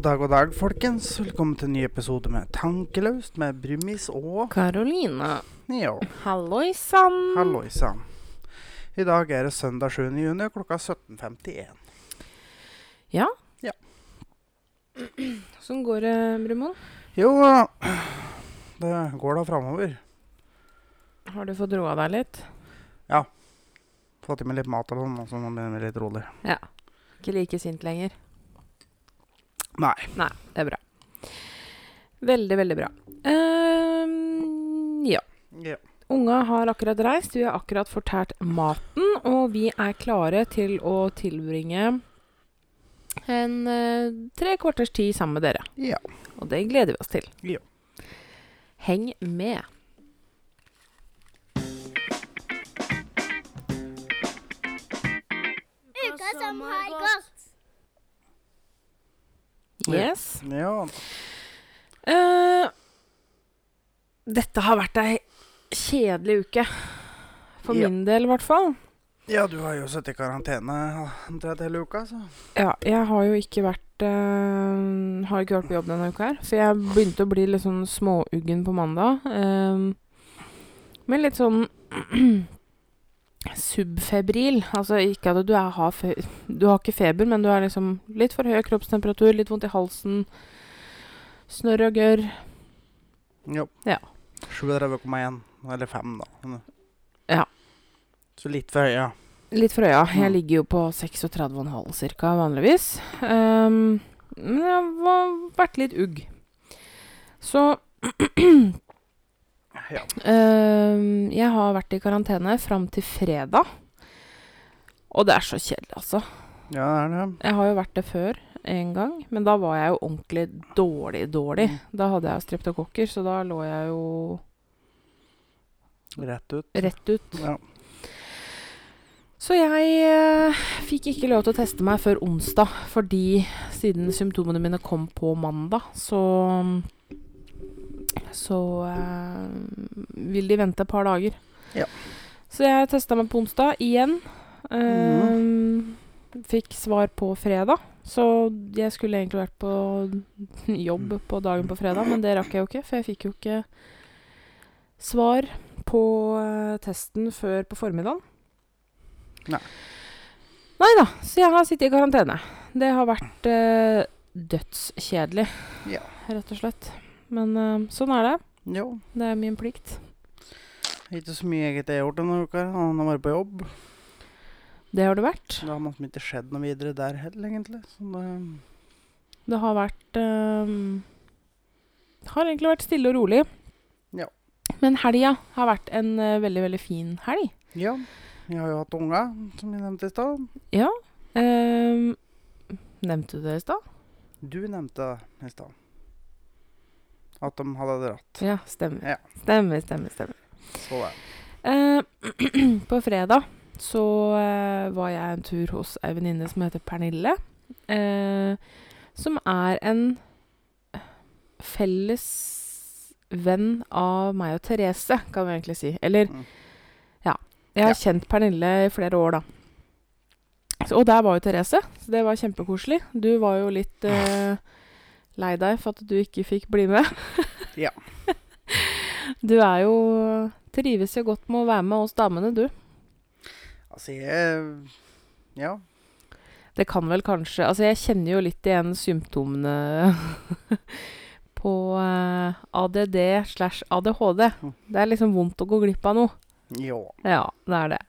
God dag, god dag, folkens. Velkommen til en ny episode med Tankeløst med Brumis og Karoline. Ja, Halloisann. halloisann. I dag er det søndag 7. juni klokka 17.51. Ja? Ja. Åssen går det, Brumund? Jo, det går da framover. Har du fått roa deg litt? Ja. Fått i meg litt mat og sånn, så nå begynner vi litt rolig. Ja. Ikke like sint lenger? Nei. Nei, det er bra. Veldig, veldig bra. Ehm, ja. Ja. Unga har akkurat reist, vi har akkurat fortært maten, og vi er klare til å tilbringe en uh, tre kvarters tid sammen med dere. Ja. Og det gleder vi oss til. Ja. Heng med. Uka som har gått. Yes. Ja. Uh, dette har vært ei kjedelig uke. For Ja. min del, i hvert fall. ja, du har jo sittet i karantene omtrent hele uka, så Ja, jeg har jo ikke vært uh, Har ikke vært på jobb denne uka her. For jeg begynte å bli litt sånn småuggen på mandag. Uh, men litt sånn subfebril. Altså ikke at du er, har fe Du har ikke feber, men du er liksom litt for høy kroppstemperatur, litt vondt i halsen. Snørr og gørr. jo. Ja. 37,1. Eller 5, da. Ja. Så litt for høy, ja. Litt for øya. Jeg Mm. ligger jo på 36,5 cirka vanligvis. Um, men jeg har vært litt ugg. Så ja. Uh, Jeg har vært i karantene fram til fredag. Og det er så kjedelig, altså. Ja, det er det. Jeg har jo vært det før en gang, men da var jeg jo ordentlig dårlig, dårlig. Mm. Da hadde jeg streptokokker, så da lå jeg jo Rett ut. rett ut. Ja. Så jeg eh, fikk ikke lov til å teste meg før onsdag, fordi siden symptomene mine kom på mandag, så Så eh, vil de vente et par dager. Ja. Så jeg testa meg på onsdag igjen. Eh, Fikk svar på fredag. Så jeg skulle egentlig vært på jobb på dagen på fredag, men det rakk jeg jo ikke, for jeg fikk jo ikke svar på uh, testen før på formiddagen. Nei. Nei da, så jeg har sittet i karantene. Det har vært uh, dødskjedelig, Ja. rett og slett. Men uh, sånn er det. Jo. Det er min plikt. Ikke så mye eget jeg har gjort denne uka. Han har vært på jobb. Det har det vært. Det har liksom ikke skjedd noe videre der heller, egentlig. Så det, Det har vært um, Har egentlig vært stille og rolig. Ja. Men helga har vært en uh, veldig, veldig fin helg. ja. Jeg har jo hatt unger, som jeg nevnte i stad. Ja. Um, nevnte du det i stad? Du nevnte det i stad at de hadde dratt. Ja, stemmer. Ja. Stemmer, stemmer, stemmer. Så det. Eh, på fredag så eh, var jeg en tur hos ei venninne som heter Pernille. eh, som er en felles venn av meg og Therese, kan vi egentlig si. Eller Mm. ja. Jeg har Ja. kjent Pernille i flere år, da. Så, og der var jo Therese, så det var kjempekoselig. Du var jo litt eh, lei deg for at du ikke fikk bli med. Ja. Du er jo Trives jo godt med å være med oss damene, du. Altså, jeg Ja. Det kan vel kanskje Altså, jeg kjenner jo litt igjen symptomene på eh, ADD slash ADHD. Mm. Det er liksom vondt å gå glipp av noe. Jo. Ja, det er det.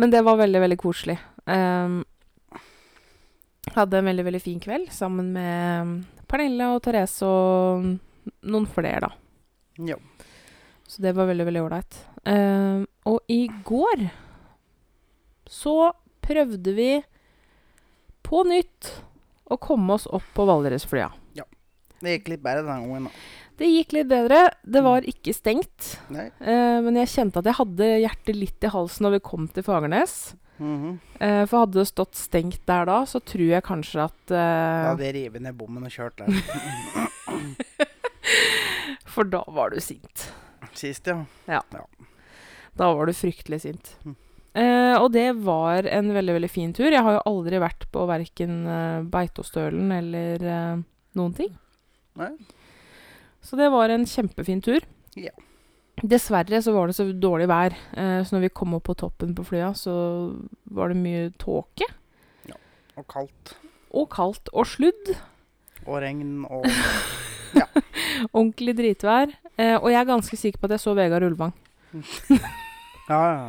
Men det var veldig, veldig koselig. Um, hadde en veldig, veldig fin kveld sammen med Pernille og Therese og noen flere, da. Ja. Så det var veldig, veldig ålreit. Uh, og i går så prøvde vi på nytt å komme oss opp på Valdresflya. Det gikk litt bedre denne gangen, da. Det gikk litt bedre. Det var ikke stengt. Eh, men jeg kjente at jeg hadde hjertet litt i halsen når vi kom til Fagernes. Mhm. Eh, for hadde det stått stengt der da, så tror jeg kanskje at eh, hadde jeg revet ned bommen og kjørt der. For da var du sint. Sist, ja. Da var du fryktelig sint. Mm. Uh, og det var en veldig, veldig fin tur. Jeg har jo aldri vært på verken uh, Beitostølen eller uh, noen ting. Nei. Så det var en kjempefin tur. Ja. Dessverre så var det så dårlig vær, eh, så når vi kom opp på toppen på flya, så var det mye tåke. Ja, Og kaldt. Og kaldt og sludd. Og regn og Ordentlig dritvær. Eh, og jeg er ganske sikker på at jeg så Vegard Ulvang. Ja, ja.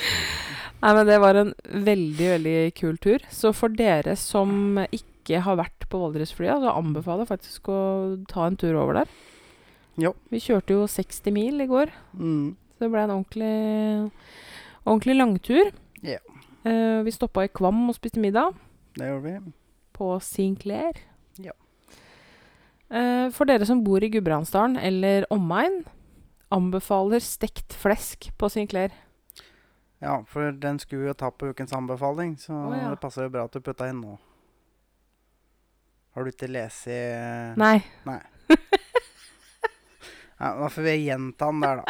Nei, men det var en veldig, veldig kul tur. Så for dere som ikke har vært på Valdresflya, så anbefaler jeg faktisk å ta en tur over der. Jo. Vi kjørte jo 60 mil i går, Mm. så det ble en ordentlig, ordentlig langtur. Ja. Uh, vi stoppa i Kvam og spiste middag Det gjorde vi. på Sinclair. Ja. Uh, for dere som bor i Gudbrandsdalen eller omegn, anbefaler stekt flesk på Sinclair. Ja, for den skulle vi jo ta på ukens anbefaling, så oh, ja. det passer jo bra at du putta inn nå. Har du ikke lest i Nei. Ja, da får vi gjenta den der, da.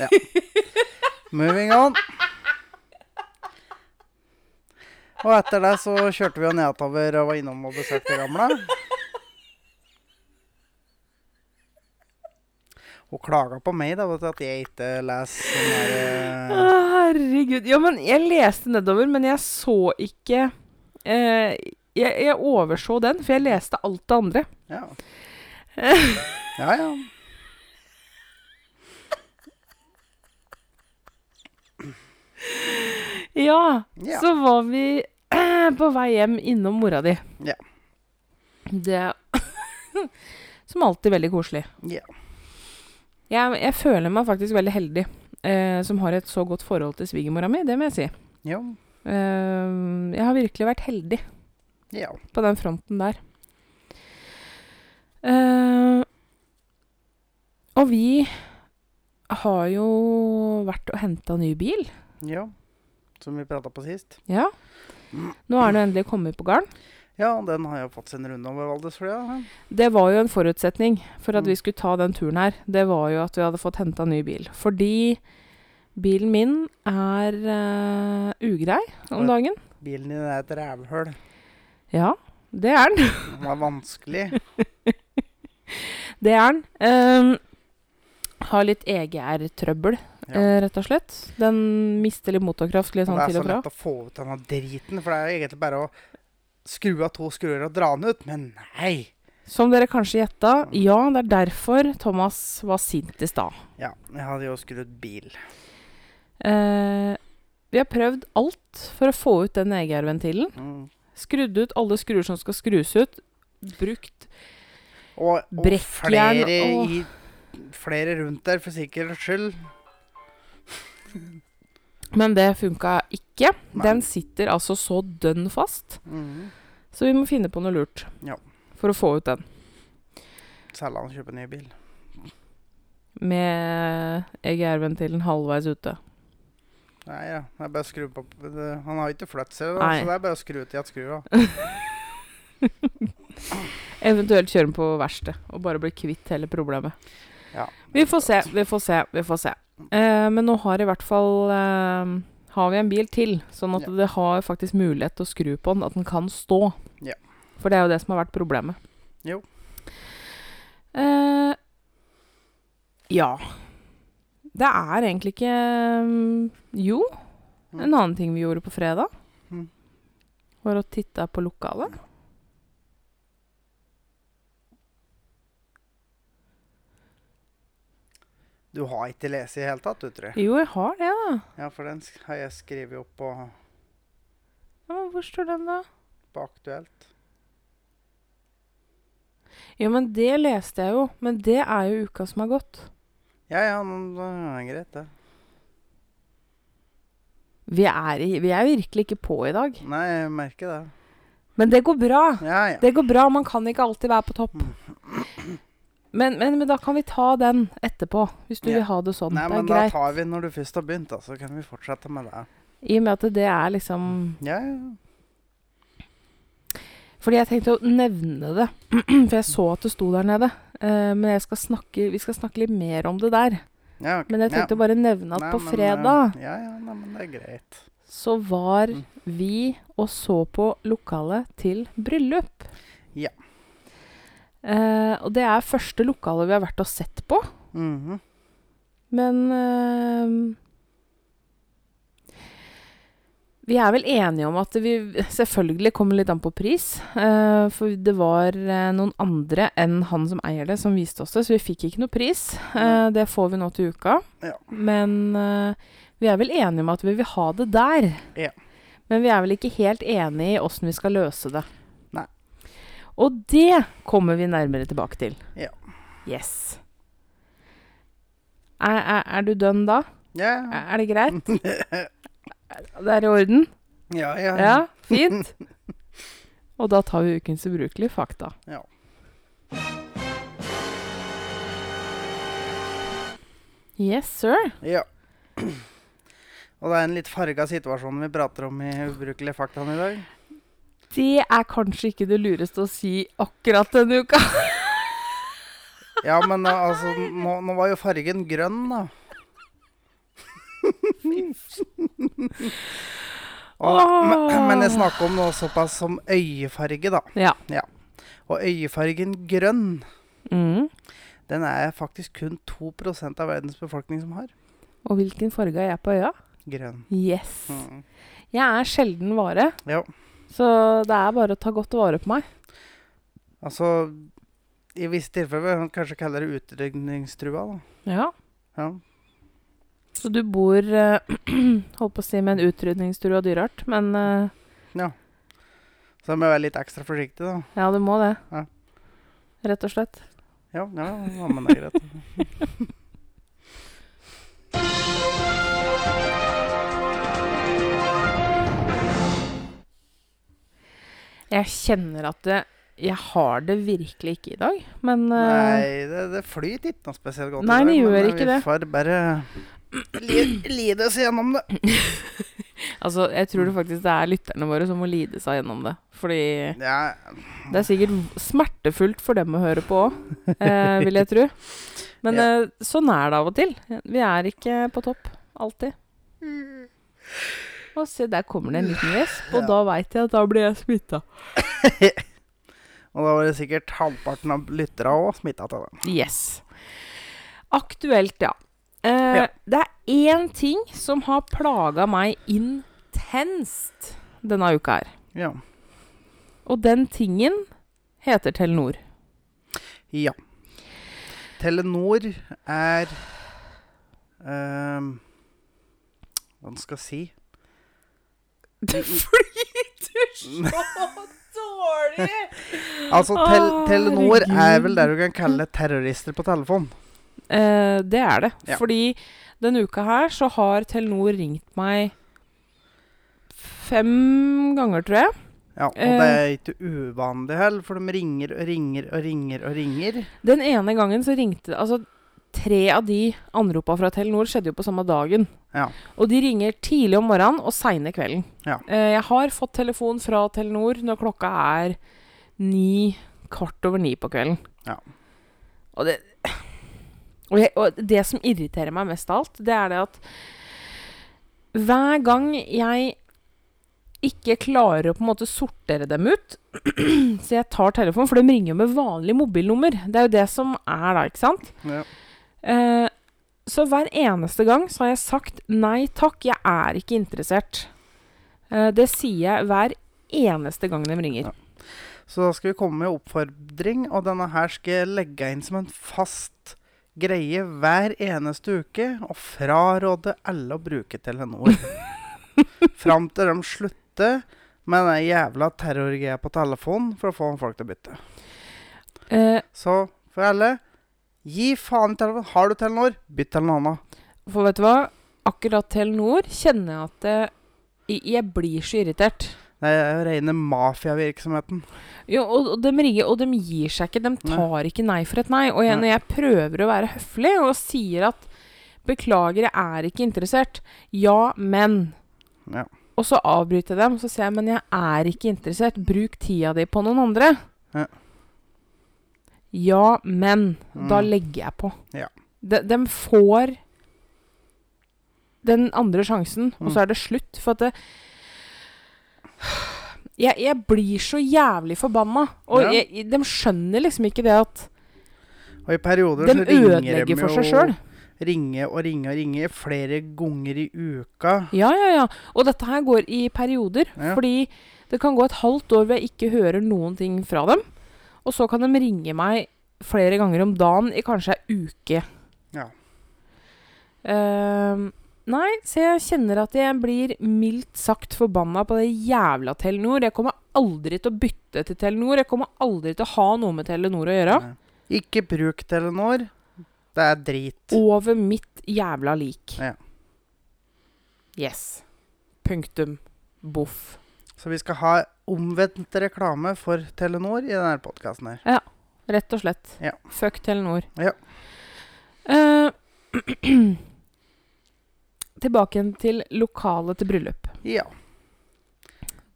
Ja. Moving on. Og etter det så kjørte vi jo nedover og var innom og besøkte gamle. Hun klaga på meg da, vet at jeg ikke leser sånn her eh, Herregud. Ja, men jeg leste nedover, men jeg så ikke eh, jeg, jeg overså den, for jeg leste alt det andre. Ja. Ja, ja. Ja, Ja. så var vi eh, på vei hjem innom mora di. Ja. Det Som alltid veldig koselig. Ja. Jeg, jeg føler meg faktisk veldig heldig eh, som har et så godt forhold til svigermora mi, det må jeg si. Ja. Eh, jeg har virkelig vært heldig Ja. på den fronten der. Eh, og vi har jo vært og henta ny bil. Ja. Som vi prata på sist. Ja. Nå er den endelig kommet på garn. Ja, den har jo fått sin runde over Valdresflya. Det var jo en forutsetning for at Mm. vi skulle ta den turen her. Det var jo at vi hadde fått henta ny bil. Fordi bilen min er uh, ugrei om dagen. Bilen din er et rævhøl. Ja, det er den. Den var vanskelig. Det er den. Um, har litt EGR-trøbbel, Ja. eh, rett og slett. Den mister litt motorkraft litt Og sånn det er så lett å få ut denne driten, for det er egentlig bare å skru av to skruer og dra den ut. Men nei! Som dere kanskje gjetta, ja, det er derfor Thomas var sint i stad. Ja, jeg hadde jo skrudd bil. Eh, vi har prøvd alt for å få ut den EGR-ventilen. Mm. Skrudd ut alle skruer som skal skrus ut. Brukt Og, og Brekkjern, flere, og... i, flere rundt der, for sikkerhets skyld. Men det funka ikke. Nei. Den sitter altså så dønn fast. Mm. Så vi må finne på noe lurt Ja. for å få ut den. Selge han kjøpe ny bil. Med EGR-ventilen halvveis ute. Nei, ja. Det er bare å skru på det, Han har ikke da, så det er bare å skru til igjen skrua. Eventuelt kjøre den på verksted og bare bli kvitt hele problemet. Ja. Vi får se, vi får se, vi får se. Eh, men nå har i hvert fall eh, Har vi en bil til, sånn at Ja. det har faktisk mulighet til å skru på den, at den kan stå. Ja. For det er jo det som har vært problemet. Jo. Eh, ja. Det er egentlig ikke mm, Jo, en annen ting vi gjorde på fredag, Mm. var å titte på lokalet. Du har ikke lest i det hele tatt, du, tror jeg. Jo, jeg har det, da. Ja, for den har jeg skrevet opp på, Ja, men hvor står den, da? på Aktuelt. Jo, men det leste jeg jo. Men det er jo uka som har gått. Ja, ja, men det er greit, det. Vi er, i, vi er virkelig ikke på i dag. Nei, jeg merker det. Men det går bra. Ja, ja. Det går bra. Man kan ikke alltid være på topp. Men, men, men da kan vi ta den etterpå, hvis du Ja. vil ha det sånn. Nei, det er men da tar vi når du først har begynt, da, så kan vi fortsette med det. I og med at det er liksom Ja, ja. Fordi jeg tenkte å nevne det. For jeg så at det sto der nede. Eh, men jeg skal snakke, vi skal snakke litt mer om det der. Ja, okay. Men jeg tenkte ja. bare nevne at Nei, på men, fredag eh, Ja, ja, nei, men det er greit. så var Mm. vi og så på lokalet til bryllup. Ja. Uh, og det er første lokalet vi har vært og sett på. Mhm. Men eh, Vi er vel enige om at vi selvfølgelig kommer litt an på pris. eh, for det var eh, noen andre enn han som eier det, som viste oss det, så vi fikk ikke noe pris. Eh, det får vi nå til uka. Ja. Men vi er vel enige om at vi vil ha det der. Ja. Men vi er vel ikke helt enige i åssen vi skal løse det. Nei. Og det kommer vi nærmere tilbake til. Ja. Yes. Er, er, er du dønn da? Ja, Er, er det greit? Det er i orden? ja, ja. Ja, fint. Og da tar vi ukens ubrukelige fakta. Ja. Yes, sir. Ja. Og det er en litt farga situasjon vi prater om i Ubrukelige fakta i dag. Det er kanskje ikke det lureste å si akkurat denne uka. Ja, men eh, altså, nå, nå var jo fargen grønn, da. Og, men, men jeg snakker om noe såpass som øyefarge, da. Ja. Og øyefargen grønn, Mm. den er faktisk kun 2% av verdens befolkning som har. Og hvilken farge er jeg på øya? Grønn. Yes. Mm. Jeg er sjelden vare, Ja. så det er bare å ta godt vare på meg. Altså, i visse tilfeller vil man kanskje kalle det utrydningstrua, da. Ja. Ja. Så du bor eh, Holdt på å si med en utrydningstrua dyreart, men eh, ja. Så jeg må være litt ekstra forsiktig, da. ja, du må det. Ja. Rett og slett. Ja, ja, ja men det er greit. Jeg kjenner at det, jeg har det virkelig ikke i dag, men eh, Nei, det, det flyter ikke noe spesielt godt. Nei, det gjør men ikke vi det. får bare li, lide oss gjennom det. Altså, jeg tror det faktisk det er lytterne våre som må lide seg gjennom det. Fordi Ja, det er sikkert smertefullt for dem å høre på òg, eh, vil jeg tro. Men Ja. eh, sånn er det av og til. Vi er ikke på topp alltid. Og se, der kommer det en liten gjesp, og Ja. da veit jeg at da blir jeg smitta. og da var det sikkert halvparten av lytterne òg smitta av den. Yes. Aktuelt, ja. Eh, Ja. Det er én ting som har plaga meg intenst denne uka her. Ja. Og den tingen heter Telenor. ja. Telenor er ehm, Hva skal jeg si? Det flyter så dårlig! Altså, tel Telenor er vel det du kan kalle terrorister på telefon. Eh, det er det. Ja. Fordi denne uka her så har Telenor ringt meg fem ganger, tror jeg. Ja, og Eh. det er ikke uvanlig heller, for de ringer og ringer og ringer og ringer. Den ene gangen så ringte Altså, tre av de anropa fra Telenor skjedde jo på samme dagen. Ja. Og de ringer tidlig om morgenen og seine kvelden. Ja. Eh, jeg har fått telefon fra Telenor når klokka er ni, kvart over ni på kvelden. Ja. Og det og, jeg, og det som irriterer meg mest av alt, det er det at hver gang jeg ikke klarer å på en måte sortere dem ut, så jeg tar telefonen, for de ringer jo med vanlig mobilnummer. Det er jo det som er da, ikke sant? Ja. Eh, så hver eneste gang så har jeg sagt nei takk, jeg er ikke interessert. Eh, det sier jeg hver eneste gang de ringer. Ja. Så da skal vi komme med oppfordring, og denne her skal jeg legge inn som en fast greie hver eneste uke, å fraråde alle å bruke Telenor. Fram til de slutter med den jævla terrorgreia på telefon for å få folk til å bytte. Eh, Så for alle, gi faen i telefon. Har du Telenor, bytt til noe annet. for vet du hva? Akkurat Telenor kjenner jeg at jeg, jeg blir så irritert. Det er jo rene mafiavirksomheten. Jo, og, og de ringer, og de gir seg ikke. De tar ikke nei for et nei. Og jeg, når jeg prøver å være høflig og sier at 'beklager, jeg er ikke interessert', ja, men Ja. Og så avbryter jeg dem, så sier jeg 'men jeg er ikke interessert', bruk tida di på noen andre. Ja. Ja, men da Mm. legger jeg på. Ja. De, de får den andre sjansen, og Mm. så er det slutt. For at det jeg, jeg blir så jævlig forbanna. Og Ja. jeg, de skjønner liksom ikke det at Og i perioder de så ringer de for seg sjøl. Ringe og ringe og ringe flere ganger i uka. Ja, ja, ja. Og dette her går i perioder. Ja. Fordi det kan gå et halvt år hvor jeg ikke hører noen ting fra dem. Og så kan de ringe meg flere ganger om dagen i kanskje ei uke. Ja. Ehm, nei, så jeg kjenner at jeg blir mildt sagt forbanna på det jævla Telenor. Jeg kommer aldri til å bytte til Telenor. Jeg kommer aldri til å ha noe med Telenor å gjøre. Nei. Ikke bruk Telenor. Det er drit. Over mitt jævla lik. Ja. Yes. Punktum. Boff. Så vi skal ha omvendt reklame for Telenor i denne podkasten her. Ja. Rett og slett. Ja. Fuck Telenor. Ja. Eh, tilbake igjen til lokalet til bryllup. Ja.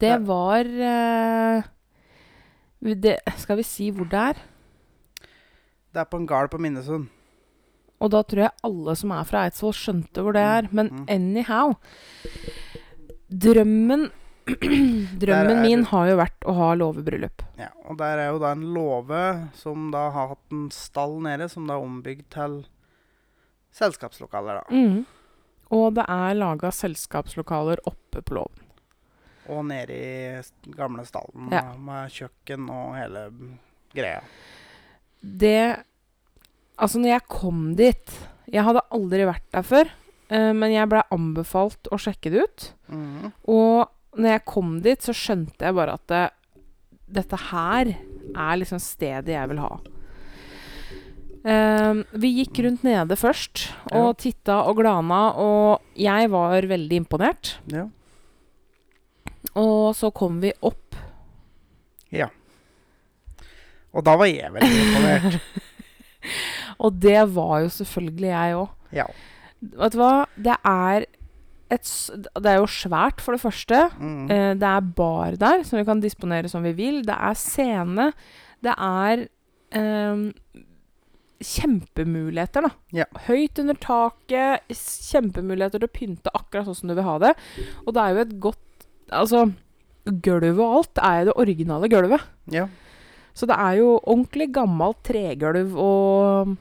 Det var eh, det, Skal vi si hvor det er? Det er på en gard på Minnesund. Og da tror jeg alle som er fra Eidsvoll, skjønte hvor det er. Men Mm. anyhow Drømmen Drømmen min har jo vært å ha låvebryllup. Ja, og der er jo da en låve som da har hatt en stall nede, som da er ombygd til selskapslokaler, da. Mm. Og det er laga selskapslokaler oppe på låven. Og nede i gamle stallen Ja. med kjøkken og hele greia. Det Altså, når jeg kom dit Jeg hadde aldri vært der før, eh, men jeg blei anbefalt å sjekke det ut. Mm. Og når jeg kom dit, så skjønte jeg bare at det, dette her er liksom stedet jeg vil ha. Eh, vi gikk rundt nede først og titta og glana, og jeg var veldig imponert. Ja. Og så kom vi opp. ja. Og da var jeg veldig imponert. Og det var jo selvfølgelig jeg òg. ja. Vet du hva? Det er et Det er jo svært, for det første. Mm. Eh, det er bar der, som vi kan disponere som vi vil. Det er scene. Det er eh, kjempemuligheter, da. Ja. Høyt under taket. Kjempemuligheter til å pynte akkurat sånn som du vil ha det. Og det er jo et godt Altså, gulvet og alt er jo det originale gulvet. ja. Så det er jo ordentlig gammelt tregulv og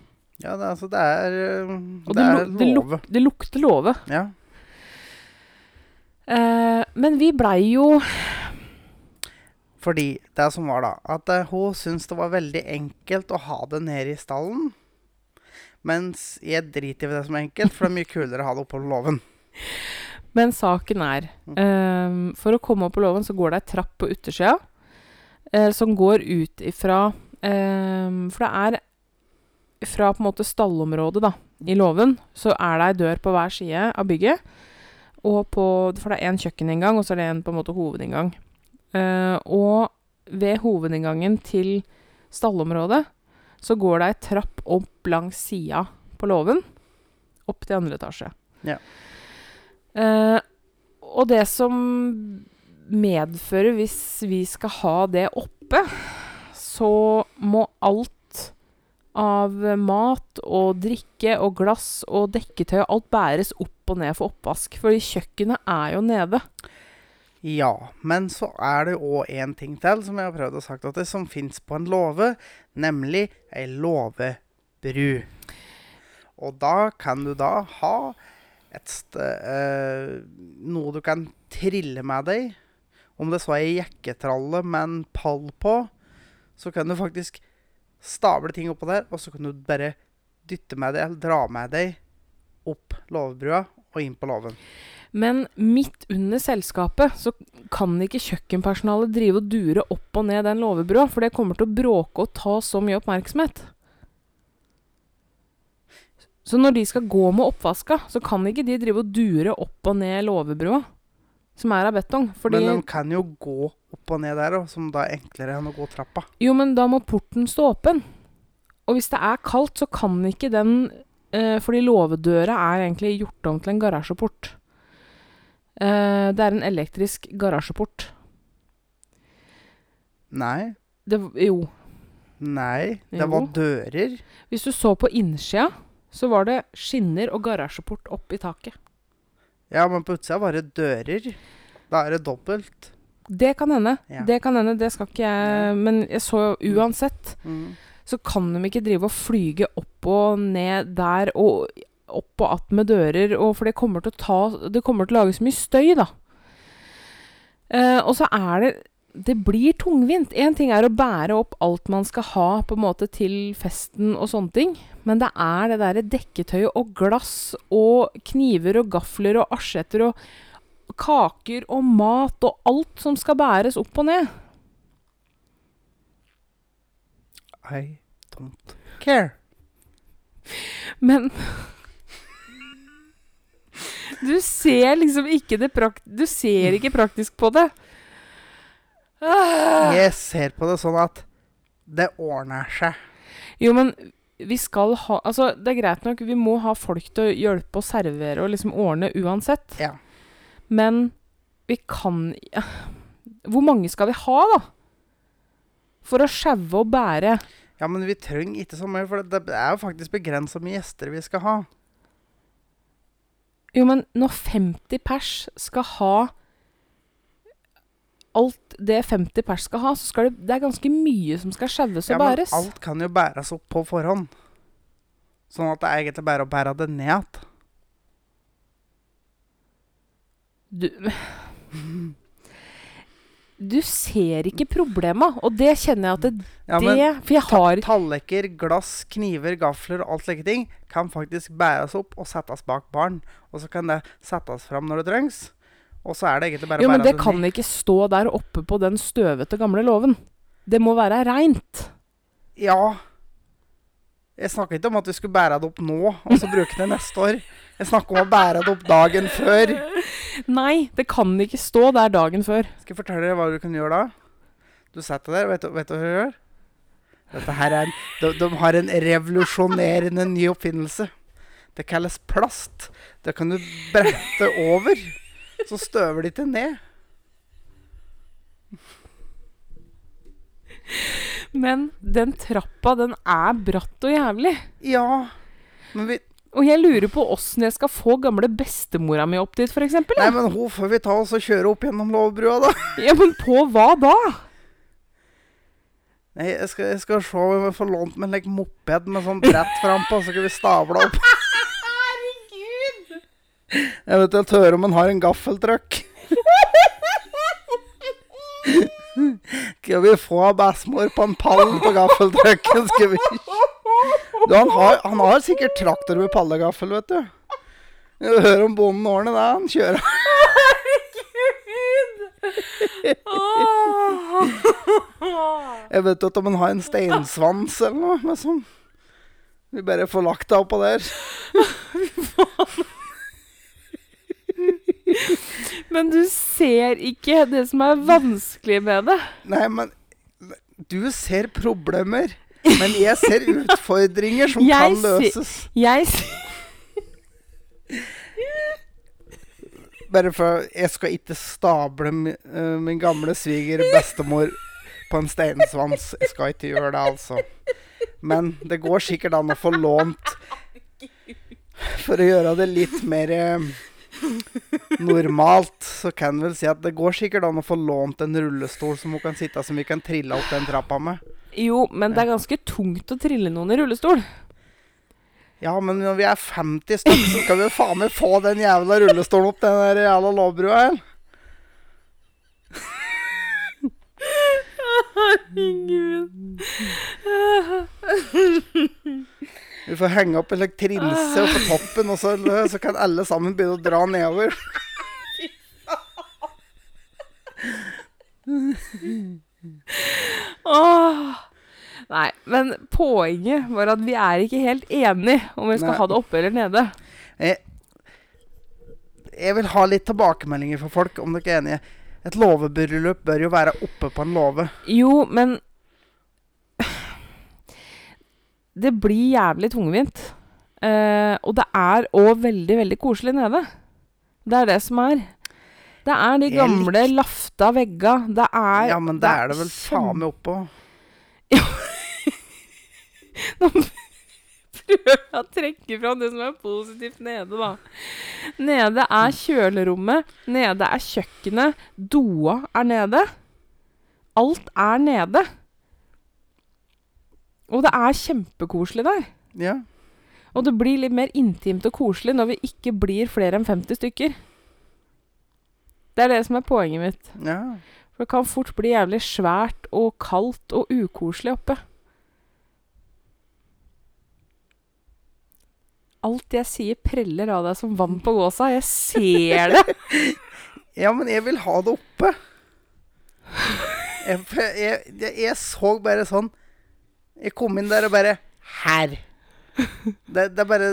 Ja, det, altså, det er uh, Det, det, er lu- luk, låve. det lukter låve. Ja. Eh, men vi blei jo Fordi det som var da, at eh, hun syntes det var veldig enkelt å ha det nede i stallen. Mens jeg driter i det som er enkelt, for det er mye kulere å ha det oppå låven. Men saken er um, For å komme opp på låven så går det ei trapp på utersida uh, som går ut ifra um, For det er fra på en måte stallområdet da, i låven, så er det ei dør på hver side av bygget. Og på, for det er én kjøkkeninngang, og så er det en på en måte hovedinngang. Eh, og ved hovedinngangen til stallområdet så går det ei trapp opp langs sida på låven, opp til andre etasje. Ja. Eh, og det som medfører hvis vi skal ha det oppe, så må alt av mat og drikke og glass og dekketøy og alt bæres opp og ned for oppvask. Fordi kjøkkenet er jo nede. Ja, men så er det òg en ting til som jeg har prøvd å sagt at det, som fins på en låve, nemlig ei låvebru. Og da kan du da ha et sted, eh, noe du kan trille med deg. Om det så er ei jekketralle med en pall på, så kan du faktisk stable ting oppå der, og så kan du bare dytte med deg, eller dra med deg opp låvebrua og inn på låven. Men midt under selskapet så kan ikke kjøkkenpersonalet drive og dure opp og ned den låvebrua, for det kommer til å bråke og ta så mye oppmerksomhet. Så når de skal gå med oppvaska, så kan ikke de drive og dure opp og ned låvebrua, som er av betong. Men de kan jo gå opp og ned der, som da er enklere enn å gå trappa. Jo, men da må porten stå åpen. Og hvis det er kaldt, så kan ikke den eh, Fordi låvedøra er egentlig gjort om til en garasjeport. Eh, det er en elektrisk garasjeport. Nei. Det, jo. Nei, det Jo. var dører. Hvis du så på innsida, så var det skinner og garasjeport oppi taket. Ja, men på utsida var det dører. Da er det dobbelt. Det kan hende. Ja. Det kan hende, det skal ikke jeg Men jeg så jo uansett, Mm. så kan de ikke drive og flyge opp og ned der og opp og att med dører, og for det kommer til å ta Det kommer til å lage så mye støy, da. Eh, og så er det Det blir tungvint. Én ting er å bære opp alt man skal ha på en måte til festen og sånne ting, men det er det derre dekketøyet og glass og kniver og gafler og asjetter og kaker og mat og alt som skal bæres opp og ned. I don't care. Men Du ser liksom ikke det prakt... Du ser ikke praktisk på det. Ah. Jeg ser på det sånn at det ordner seg. Jo, men vi skal ha Altså, det er greit nok, vi må ha folk til å hjelpe og servere og liksom ordne uansett. Ja. Men vi kan Hvor mange skal vi ha, da? For å sjaue og bære. Ja, men vi trenger ikke så mye, for det er jo faktisk begrensa med gjester vi skal ha. Jo, men når 50 pers skal ha alt det 50 pers skal ha, så skal det Det er ganske mye som skal sjaues og Ja, men alt kan jo bæres opp på forhånd. Sånn at det er egentlig bare å bære det ned igjen. Du Du ser ikke problema, og det kjenner jeg at det, Ja, det For jeg har tallerkener, glass, kniver, gafler og alt slike ting kan faktisk bæres opp og settes bak barn. Og så kan det settes fram når det trengs. Og så er det egentlig bare Jo, å men det kan ikke stå der oppe på den støvete gamle låven. Det må være reint. Ja. Jeg snakker ikke om at vi skulle bære det opp nå og så bruke det neste år. Jeg snakker om å bære det opp dagen før. Nei, det kan ikke stå der dagen før. Skal jeg fortelle deg hva du kan gjøre da? Du setter deg der, vet du, vet du hva du gjør? Dette her er en, de, de har en revolusjonerende ny oppfinnelse. Det kalles plast. Det kan du brette over, så støver det ikke ned. Men den trappa, den er bratt og jævlig. Ja, men vi Og jeg lurer på åssen jeg skal få gamle bestemora mi opp dit, f.eks. Nei, men hun får vi ta oss og kjøre opp gjennom Lovbrua, da. Ja, men på hva da? Nei, jeg skal, jeg skal se om jeg får lånt meg en like, moped med sånn brett frampå, så kan vi stable opp. Herregud! Jeg vet jeg høre om han har en gaffeltrøkk. Skal vi få bestemor på en pall på gaffeltrucken? Skal vi du, han, har, han har sikkert traktor med pallegaffel, vet du. Du hører om bonden ordner det. Han kjører. Jeg vet ikke om han har en steinsvans eller noe. Sånn. Vi bare får lagt det oppå der. Men du ser ikke det som er vanskelig med det. Nei, men du ser problemer. Men jeg ser utfordringer som kan ser- løses. Jeg s- Bare for Jeg skal ikke stable min, eh, min gamle sviger bestemor på en steinsvans. Jeg skal ikke gjøre det, altså. Men det går sikkert an å få lånt For å gjøre det litt mer eh, normalt, så kan vel si at det går sikkert an å få lånt en rullestol som hun kan sitte som vi kan trille opp den trappa med. Jo, men det er ganske tungt å trille noen i rullestol. Ja, men når vi er 50 stykker, så skal vi jo faen meg få den jævla rullestolen opp den der jævla låvbrua her. Herregud. Vi får henge opp en like, trinse på toppen, og så, så kan alle sammen begynne å dra nedover. Åh. Nei, men poenget var at vi er ikke helt enige om vi skal Nei. ha det oppe eller nede. Jeg, jeg vil ha litt tilbakemeldinger fra folk, om dere er enige. Et låvebryllup bør jo være oppe på en låve. Jo, men Det blir jævlig tungvint. Eh, og det er òg veldig, veldig koselig nede. Det er det som er. Det er de gamle, gamle lafta vegga. Det er Ja, men det er det vel faen meg oppå. Nå prøver jeg å trekke fram det som er positivt nede, da. Nede er kjølerommet. Nede er kjøkkenet. Doa er nede. Alt er nede. Og det er kjempekoselig der. Ja. Og det blir litt mer intimt og koselig når vi ikke blir flere enn 50 stykker. Det er det som er poenget mitt. ja. For det kan fort bli jævlig svært og kaldt og ukoselig oppe. Alt jeg sier preller av deg som vann på gåsa. Jeg ser det. Ja, men jeg vil ha det oppe. Jeg, jeg, jeg, jeg så bare sånn Jeg kom inn der og bare Her! Det, det er bare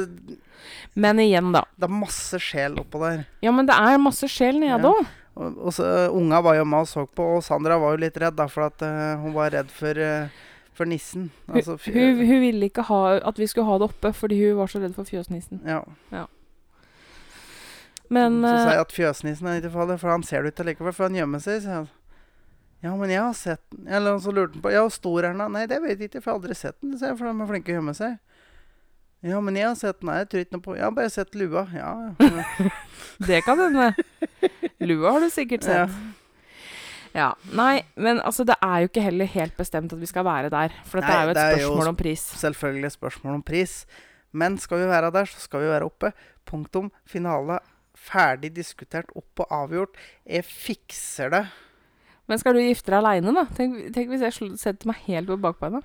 Men igjen, da. Det er masse sjel oppå der. Ja, men det er masse sjel nede Ja. òg. Og, og så, uh, Unga var jo med og så på, og Sandra var jo litt redd, da, for at uh, hun var redd for, uh, for nissen. Altså, Hun, hun, hun ville ikke ha, at vi skulle ha det oppe fordi hun var så redd for fjøsnissen. ja. Men så sa eh, jeg at fjøsnissen er ikke farlig, for han ser du ikke likevel, for han gjemmer seg. Så jeg, ja, men jeg har sett den. Eller så lurte han på Ja, hvor stor er den? da? Nei, det vet jeg ikke, for jeg har aldri sett den, for de er flinke å gjemme seg. Ja, men jeg har sett den. Nei, jeg tror ikke noe på Jeg har bare sett lua. Ja, ja. det kan hende. Lua har du sikkert sett. Ja. Nei, men altså, det er jo ikke heller helt bestemt at vi skal være der. For dette Nei, er jo et det er jo spørsmål om pris. Selvfølgelig et spørsmål om pris. Men skal vi være der, så skal vi være oppe. Punktum. Finale. Ferdig diskutert, opp og avgjort. Jeg fikser det. Men skal du gifte deg aleine, da? Tenk, tenk hvis jeg setter meg helt på bakbeina.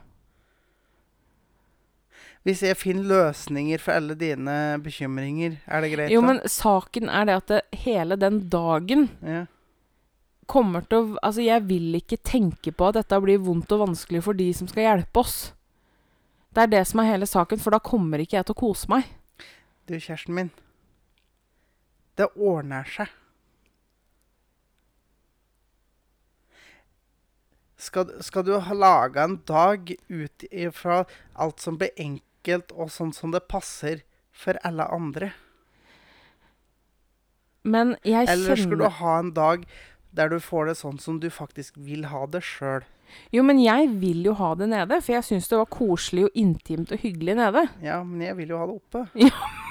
Hvis jeg finner løsninger for alle dine bekymringer, er det greit? Jo, da? men saken er det at det, hele den dagen ja. kommer til å Altså, jeg vil ikke tenke på at dette blir vondt og vanskelig for de som skal hjelpe oss. Det er det som er hele saken, for da kommer ikke jeg til å kose meg. Du, kjæresten min. Det ordner seg. Skal, skal du ha laga en dag ut ifra alt som blir enkelt, og sånn som det passer for alle andre? Men jeg Eller skal du ha en dag der du får det sånn som du faktisk vil ha det sjøl? Jo, men jeg vil jo ha det nede, for jeg syns det var koselig og intimt og hyggelig nede. Ja, men jeg vil jo ha det oppe.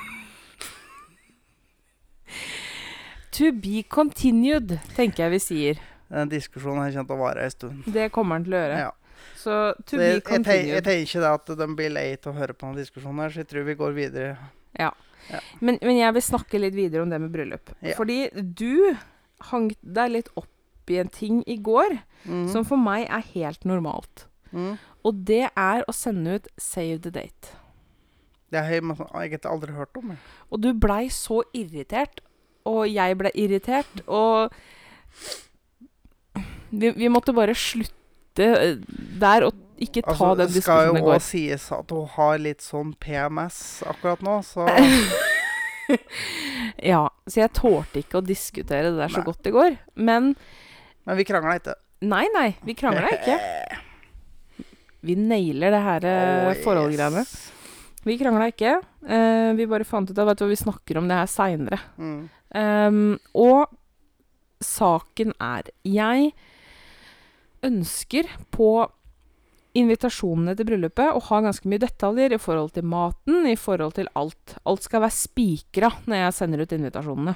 To be continued, tenker jeg vi sier. Den diskusjonen her kommer til å vare en stund. Det kommer den til å gjøre. Ja. Så to det, be jeg, jeg, tenker, jeg tenker ikke at de blir lei av å høre på denne diskusjonen, her, så jeg tror vi går videre. Men, men jeg vil snakke litt videre om det med bryllup. Ja. Fordi du hang deg litt opp i en ting i går mm. som for meg er helt normalt. Mm. Og det er å sende ut 'save the date'. Det har jeg egentlig aldri hørt om. jeg. Og du blei så irritert, og jeg ble irritert, og vi, vi måtte bare slutte eh, der og ikke ta Altså, den det skal diskusjonen i jo går. òg sies at hun har litt sånn PMS akkurat nå, så Ja, så jeg tålte ikke å diskutere det der så Nei. godt i går. Men Men vi krangla ikke. nei, nei, vi krangla ikke. Vi nailer det her oh, forholdgreiene. Vi krangla ikke. Uh, vi bare fant ut av Vet du hva, vi snakker om det her seinere. Mm. Um, og saken er Jeg ønsker på invitasjonene til bryllupet og har ganske mye detaljer i forhold til maten, i forhold til alt. Alt skal være spikra når jeg sender ut invitasjonene.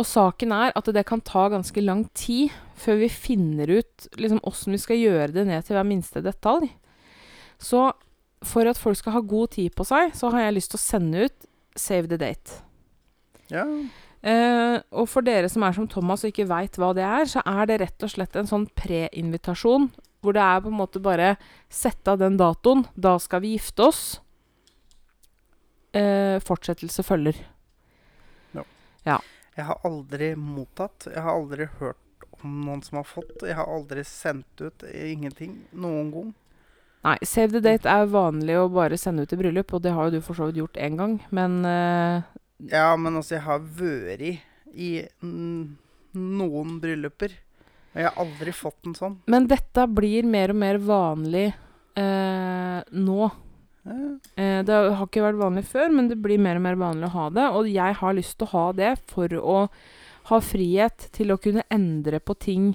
Og saken er at det kan ta ganske lang tid før vi finner ut liksom åssen vi skal gjøre det ned til hver minste detalj. Så for at folk skal ha god tid på seg, så har jeg lyst til å sende ut Save the date. Ja. Eh, og for dere som er som Thomas og ikke veit hva det er, så er det rett og slett en sånn pre-invitasjon. Hvor det er på en måte bare sette av den datoen. Da skal vi gifte oss. Eh, fortsettelse følger. Ja. Jeg har aldri mottatt. Jeg har aldri hørt om noen som har fått. Jeg har aldri sendt ut ingenting noen gang. Nei, save the date er vanlig å bare sende ut i bryllup, og det har jo du for så vidt gjort én gang, men eh, Ja, men altså, jeg har vært i noen brylluper. Og jeg har aldri fått en sånn. Men dette blir mer og mer vanlig eh, nå. Ja. Eh, det har ikke vært vanlig før, men det blir mer og mer vanlig å ha det. Og jeg har lyst til å ha det for å ha frihet til å kunne endre på ting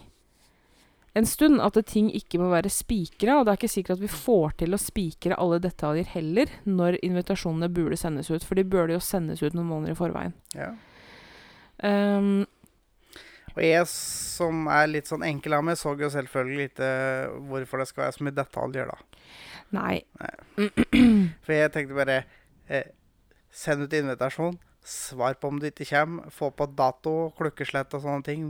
en stund at det ting ikke må være spikra, og det er ikke sikkert at vi får til å spikre alle detaljer heller når invitasjonene burde sendes ut, for de burde jo sendes ut noen måneder i forveien. Ja. Um, Og jeg som er litt sånn enkel av meg, så jo selvfølgelig ikke hvorfor det skal være så mye detaljer, da. nei. For jeg tenkte bare eh, Send ut invitasjon. Svar på om du ikke kommer. Få på dato, klokkeslett og sånne ting.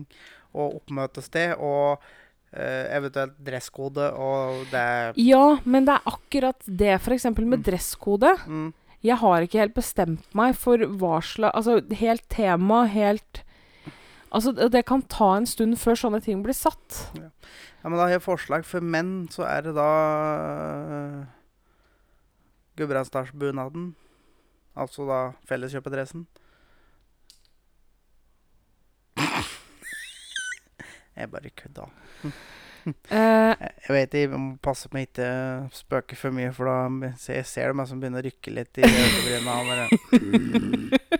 Og oppmøtested. Og eh, eventuelt dresskode og det Ja, men det er akkurat det, f.eks. med Mm. dresskode. mm, Jeg har ikke helt bestemt meg for hva slags Altså, helt tema, helt Altså, det, kan ta en stund før sånne ting blir satt. Ja, men da har jeg forslag. For menn så er det da uh, Gudbrandsdalsbunaden. Altså da felleskjøpedressen. Jeg bare kødda. Eh, Jeg vet jeg må passe på å ikke spøke for mye, for da ser jeg ser det meg som begynner å rykke litt i bare-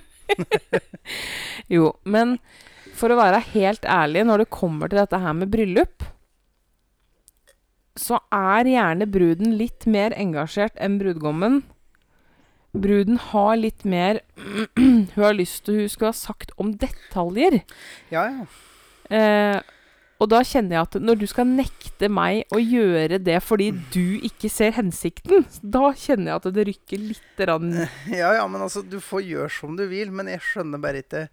jo, men for å være helt ærlig, når det kommer til dette her med bryllup, så er gjerne bruden litt mer engasjert enn brudgommen. Bruden har litt mer Hun har lyst til hun skulle ha sagt om detaljer. Ja, ja. Eh, og da kjenner jeg at når du skal nekte meg å gjøre det fordi du ikke ser hensikten, da kjenner jeg at det rykker litt rann. Ja, ja, men altså, du får gjøre som du vil, men jeg skjønner bare ikke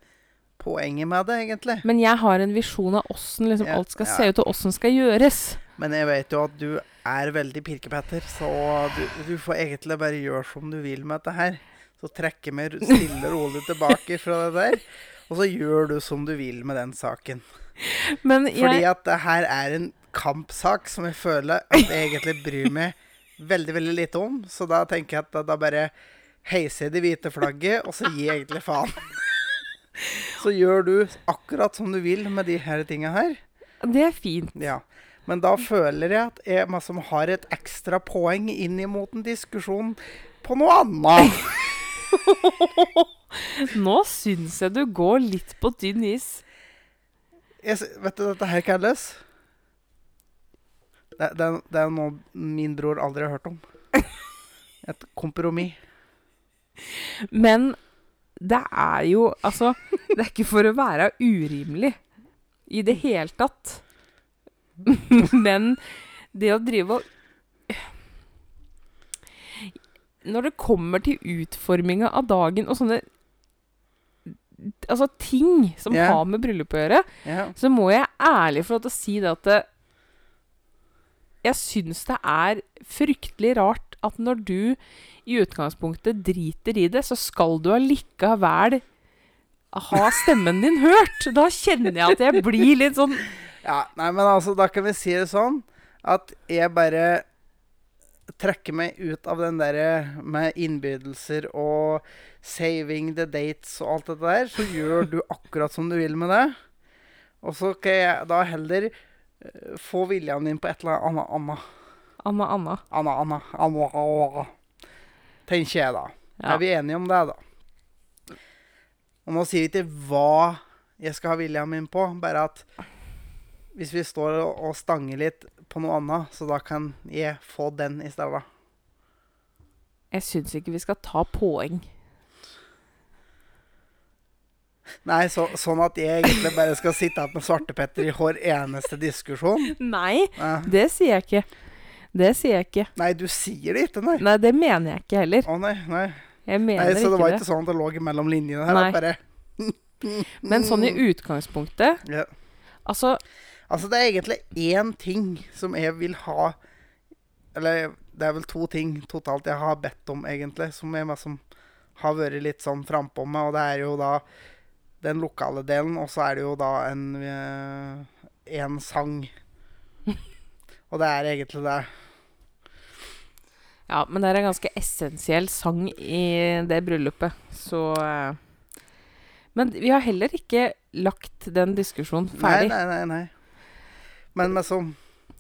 poenget med det, egentlig. Men jeg har en visjon av åssen liksom, Ja, alt skal ja. se ut, og åssen skal gjøres. Men jeg vet jo at du er veldig pirkepetter, så du, du får egentlig bare gjøre som du vil med dette her. Så trekker meg stille og rolig tilbake fra det der, og så gjør du som du vil med den saken. Men Fordi at det her er en kampsak som jeg føler at jeg egentlig bryr meg veldig, veldig lite om. Så da tenker jeg at da, da bare heiser jeg det hvite flagget, og så gir jeg egentlig faen. Så gjør du akkurat som du vil med de her tinga her. det er fint. Ja. Men da føler jeg at jeg liksom har et ekstra poeng inn imot en diskusjon på noe annet. Nå syns jeg du går litt på tynn is. Jeg, vet du dette her kalles? Det, det, er- det er noe min bror aldri har hørt om. Et kompromiss. Men det er jo Altså, det er ikke for å være urimelig i det hele tatt. Men det å drive og Når det kommer til utforminga av dagen og sånne Altså ting som yeah. har med bryllup å gjøre, yeah. så må jeg ærlig få lov til å si det at det, jeg syns det er fryktelig rart at når du i utgangspunktet driter i det, så skal du allikevel ha stemmen din hørt. Da kjenner jeg at jeg blir litt sånn ja. Nei, men altså, da kan vi si det sånn at jeg bare trekker meg ut av den derre med innbydelser og saving the dates og alt dette der. Så gjør du akkurat som du vil med det. Og så kan jeg da heller eh, få viljen din på et eller annet Anna. Anna, Anna. Anna, Anna, Anna, Anna. Tenker jeg, da. Ja. Er vi enige om det, da? Og nå sier vi ikke hva jeg skal ha viljen min på, bare at hvis vi står og, og stanger litt på noe annet, så da kan jeg få den i stedet. Jeg syns ikke vi skal ta poeng. Nei, så, sånn at jeg egentlig bare skal sitte igjen med svartepetter i hver eneste diskusjon. Nei, det sier jeg ikke. Det sier jeg ikke. nei du sier det ikke, nei. Nei, det mener jeg ikke heller. Å nei, nei. Jeg nei så det var ikke det. sånn at det lå mellom linjene her. Nei. Bare, Men sånn i utgangspunktet ja. Altså, Altså, det er egentlig én ting som jeg vil ha Eller det er vel to ting totalt jeg har bedt om, egentlig, som, jeg, liksom har vært litt sånn frampå med, og det er jo da den lokale delen, og så er det jo da en, eh, en sang. og det er egentlig det. Ja, men det er en ganske essensiell sang i det bryllupet, så eh, Men vi har heller ikke lagt den diskusjonen ferdig. nei, nei. nei. Men med sånn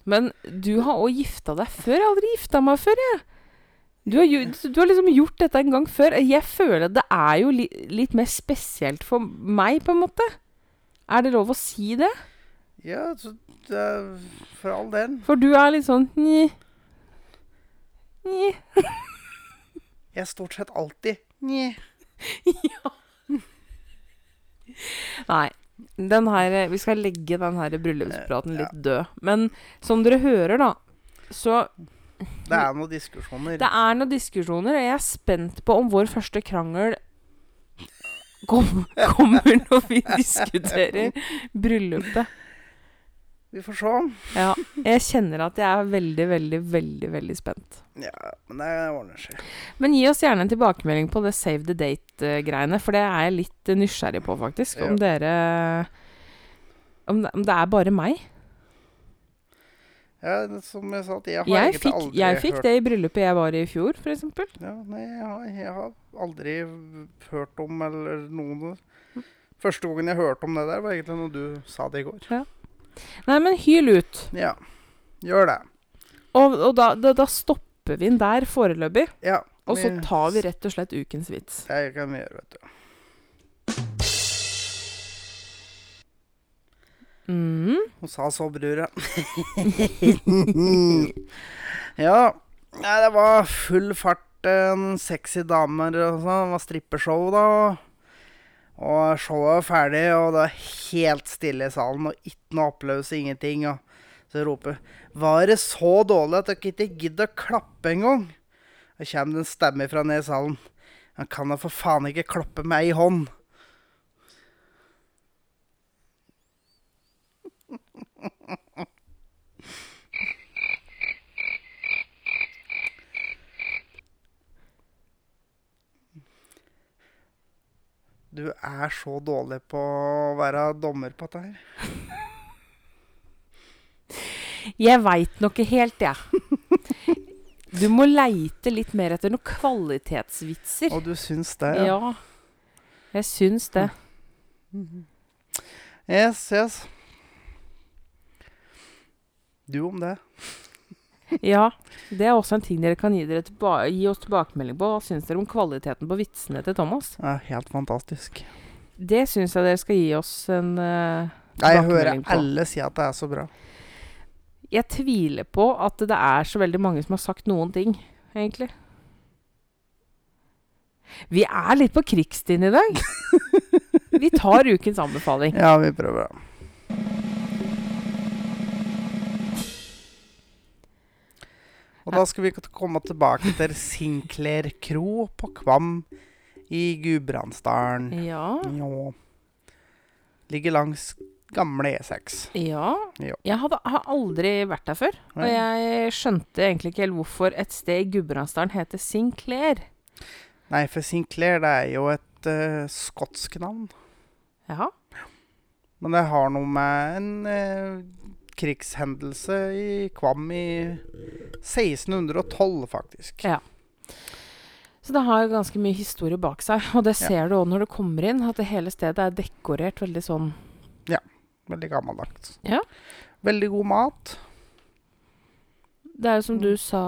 Men du har òg gifta deg før. Jeg har aldri gifta meg før, jeg. Du har, du har liksom gjort dette en gang før. Jeg føler det er jo li, litt mer spesielt for meg, på en måte. Er det lov å si det? Ja, så det for all del. For du er litt sånn Nji. Nji. Jeg er stort sett alltid Nje. Nei. Den her, vi skal legge den her bryllupspraten Ja. litt død. Men som dere hører, da, så Det er noen diskusjoner. Det er noen diskusjoner, og jeg er spent på om vår første krangel kom, kommer når vi diskuterer bryllupet. Vi får se. Ja, jeg kjenner at jeg er veldig, veldig, veldig veldig spent. Ja, men det ordner seg. Men gi oss gjerne en tilbakemelding på det save the date-greiene, for det er jeg litt nysgjerrig på, faktisk. Om dere om det, om det er bare meg. Ja, som jeg sa, jeg har Jeg fikk, aldri jeg fikk hørt det i bryllupet jeg var i i fjor, f.eks. Ja, nei, jeg har, jeg har aldri hørt om eller noen Første gangen jeg hørte om det der, var egentlig når du sa det i går. Nei, men hyl ut. Ja, gjør det. Og, og da, da, da stopper vi den der foreløpig. Ja. Og så tar vi rett og slett ukens vits. Det kan vi gjøre, vet du. Mm. Hun sa så, brura. ja. Det var full fart. En sexy damer og sånn. Det var strippeshow, da. Og showet var ferdig, og det var helt stille i salen. Og ikke noe applaus, ingenting. Og så roper Var det så dårlig at dere ikke gidder å klappe engang? Da kommer det en stemme fra ned i salen. Han kan da for faen ikke klappe med ei hånd. Du er så dårlig på å være dommer på dette her. Jeg veit nok ikke helt, jeg. Du må leite litt mer etter noen kvalitetsvitser. Og du syns det? Ja. Jeg syns det. Yes, yes. Du om det. Ja. Det er også en ting dere kan gi, dere gi oss tilbakemelding på. Hva syns dere om kvaliteten på vitsene til Thomas? Er helt fantastisk. Det syns jeg dere skal gi oss en uh, på. jeg hører på. alle si at det er så bra. Jeg tviler på at det er så veldig mange som har sagt noen ting, egentlig. Vi er litt på krigsstien i dag. Vi tar ukens anbefaling. Ja, vi prøver det. Og da skal vi komme tilbake til Sinclair kro på Kvam i Gudbrandsdalen. Ja. Ja. Ligger langs gamle E6. Ja. Ja. Jeg hadde, har aldri vært der før. Og jeg skjønte egentlig ikke helt hvorfor et sted i Gudbrandsdalen heter Sinclair. Nei, for Sinclair det er jo et uh, skotsk navn. Jaha. Men det har noe med en eh, krigshendelse i Kvam i 1612, faktisk. Ja. Så det har ganske mye historie bak seg. Og det Ja. ser du òg når du kommer inn, at det hele stedet er dekorert veldig sånn Veldig gammeldags. Ja. Veldig god mat. Det er jo som Mm. du sa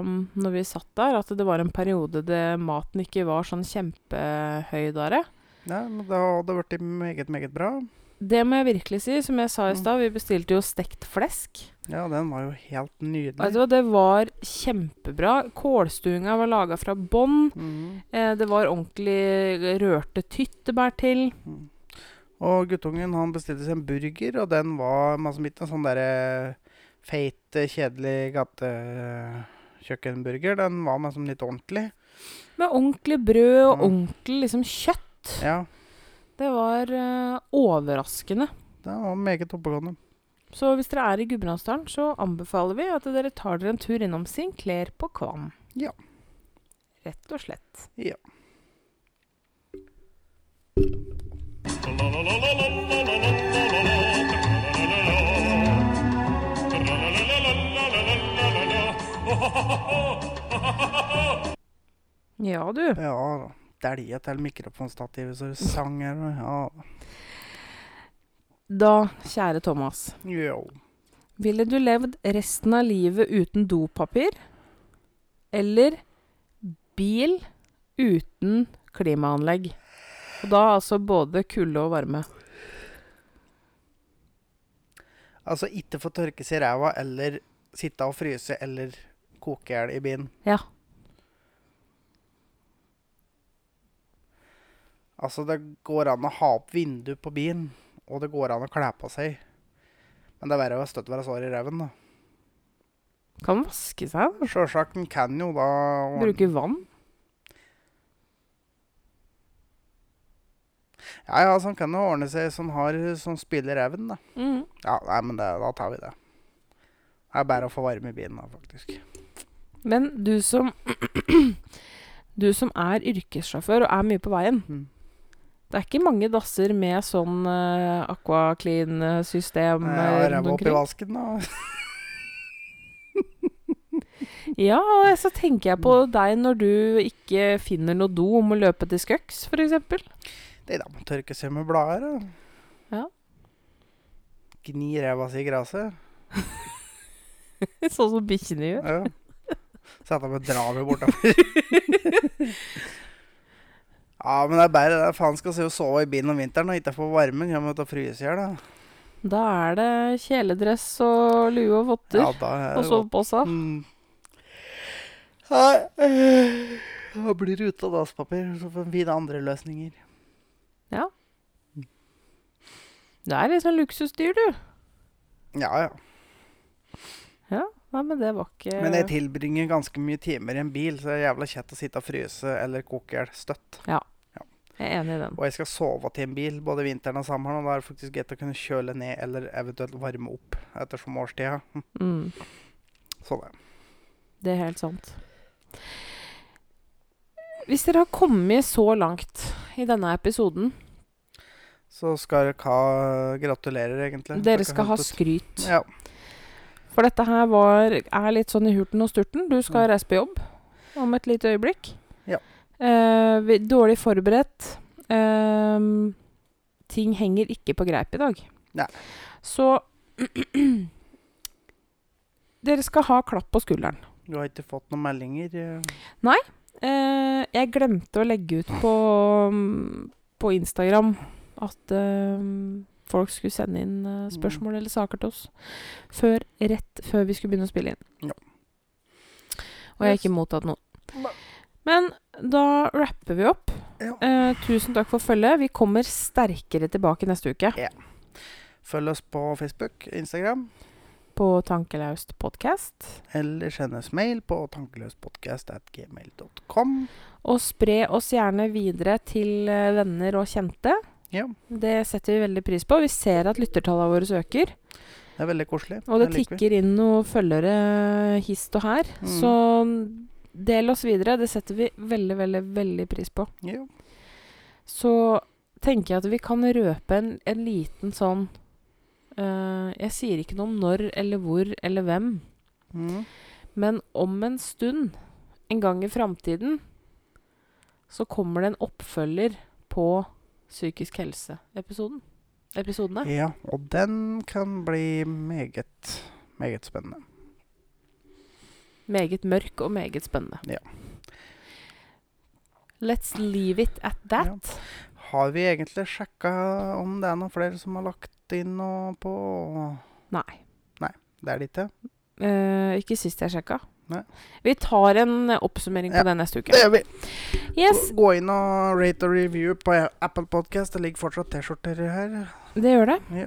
um, når vi satt der, at det var en periode det maten ikke var sånn kjempehøydare. Ja, men det hadde blitt meget, meget bra. Det må jeg virkelig si. Som jeg sa i Mm. stad, vi bestilte jo stekt flesk. Ja, den var jo helt nydelig. Altså, det var kjempebra. Kålstuinga var laga fra bånn. Mm. Eh, det var ordentlig rørte tyttebær til. Mm. Og guttungen han bestilte seg en burger, og den var masse midt en sånn derre feit, kjedelig gatekjøkkenburger. Den var liksom litt ordentlig. Med ordentlig brød og Mm. ordentlig liksom kjøtt. Ja, Det var uh, overraskende. Det var meget oppegående. Så hvis dere er i Gudbrandsdalen, så anbefaler vi at dere tar dere en tur innom Sinclair på Kvam. Ja. Rett og slett. Ja. Ja, du. Ja, dælje til mikrofonstativet så du sang her. Ja. Da, kjære Thomas. Jo. Ville du levd resten av livet uten dopapir? Eller bil uten klimaanlegg? Og da altså både kulde og varme. Altså ikke få tørke seg i ræva eller sitte og fryse eller koke i hjel i bilen. Ja. Altså, det går an å ha opp vindu på bilen, og det går an å kle på seg. Men det er verre å støtt være sår i reven, da. Kan vaske seg. da. Sjølsagt, en kan jo da Bruke vann. Ja, ja, sånn kan det ordne seg som har som spiller reven, da. Mm. Ja, nei, men det, da tar vi det. Det er bare å få varme i bilen, da, faktisk. Men du som Du som er yrkessjåfør og er mye på veien. Mm. Det er ikke mange dasser med sånn uh, aquaclean-system Jeg eh, har ræva oppi vasken, da. Ja, og så tenker jeg på deg når du ikke finner noe do om å løpe til skøks, f.eks. Det er da man tørker seg med blader. Ja. Gni ræva si i gresset. sånn som bikkjene gjør. Ja. Sette meg draget bortover. ja, men det er bare det. Faen skal se å sove i bilen om vinteren og ikke få varmen. Kommer til å fryse i hjel, da. Da er det kjeledress og lue og votter Ja, og sovepose. Mm. Da blir det ute av dasspapir, så får vi finne andre løsninger. Ja. Det er liksom luksusdyr, du. Ja, ja. Ja, nei, men det var ikke Men jeg tilbringer ganske mye timer i en bil, så det er jævla kjett å sitte og fryse eller koke i hjel støtt. Jeg er enig i den. Og jeg skal sove til en bil både vinteren og sommeren, og da er det faktisk greit å kunne kjøle ned eller eventuelt varme opp ettersom årstida. Mm, er det. det er helt sant. Hvis dere har kommet så langt i denne episoden Så skal dere ha gratulerer, egentlig. Dere skal ha skryt. Ja. For dette her var, er litt sånn i hurten og sturten. Du skal reise på jobb om et lite øyeblikk. Ja. Eh, vi, dårlig forberedt. Ehm, ting henger ikke på greip i dag. Nei. Så Dere skal ha klapp på skulderen. Du har ikke fått noen meldinger? Nei. Eh, jeg glemte å legge ut på, mm, på Instagram at eh, folk skulle sende inn uh, spørsmål eller saker til oss før, rett før vi skulle begynne å spille inn. Ja. Og jeg har ikke mottatt noe. Men da rapper vi opp. Ja. Eh, tusen takk for følget. Vi kommer sterkere tilbake neste uke Følg oss på Facebook, Instagram, på Tankelaust podkast. eller send oss mail på tankeløspodkast.gmail.com. Og spre oss gjerne videre til eh, venner og kjente. Ja, Det setter vi veldig pris på. Vi ser at lyttertallene våre øker. det er veldig koselig. Og det tikker inn noen følgere hist og her. Mm. Så del oss videre. Det setter vi veldig, veldig, veldig pris på. Ja. Så tenker jeg at vi kan røpe en, en liten sånn uh, Jeg sier ikke noe om når eller hvor eller hvem, Mm. men om en stund, en gang i framtiden, så kommer det en oppfølger på psykisk helse-episoden. Episodene. ja, og den kan bli meget, meget spennende. Meget mørk og meget spennende. Ja. Let's leave it at that. Har vi egentlig sjekka om det er noen flere som har lagt inn noe på Nei. Det er det ikke? Eh, ikke sist jeg sjekka. Nei. Vi tar en oppsummering Ja. på det neste uke. Det gjør vi. Yes, Gå inn og rate og review på Apple Podcast. Det ligger fortsatt T-skjorter her. det gjør det. Ja,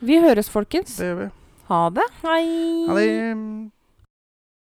Vi høres, folkens. det gjør vi. Ha det. Hei. Ha det.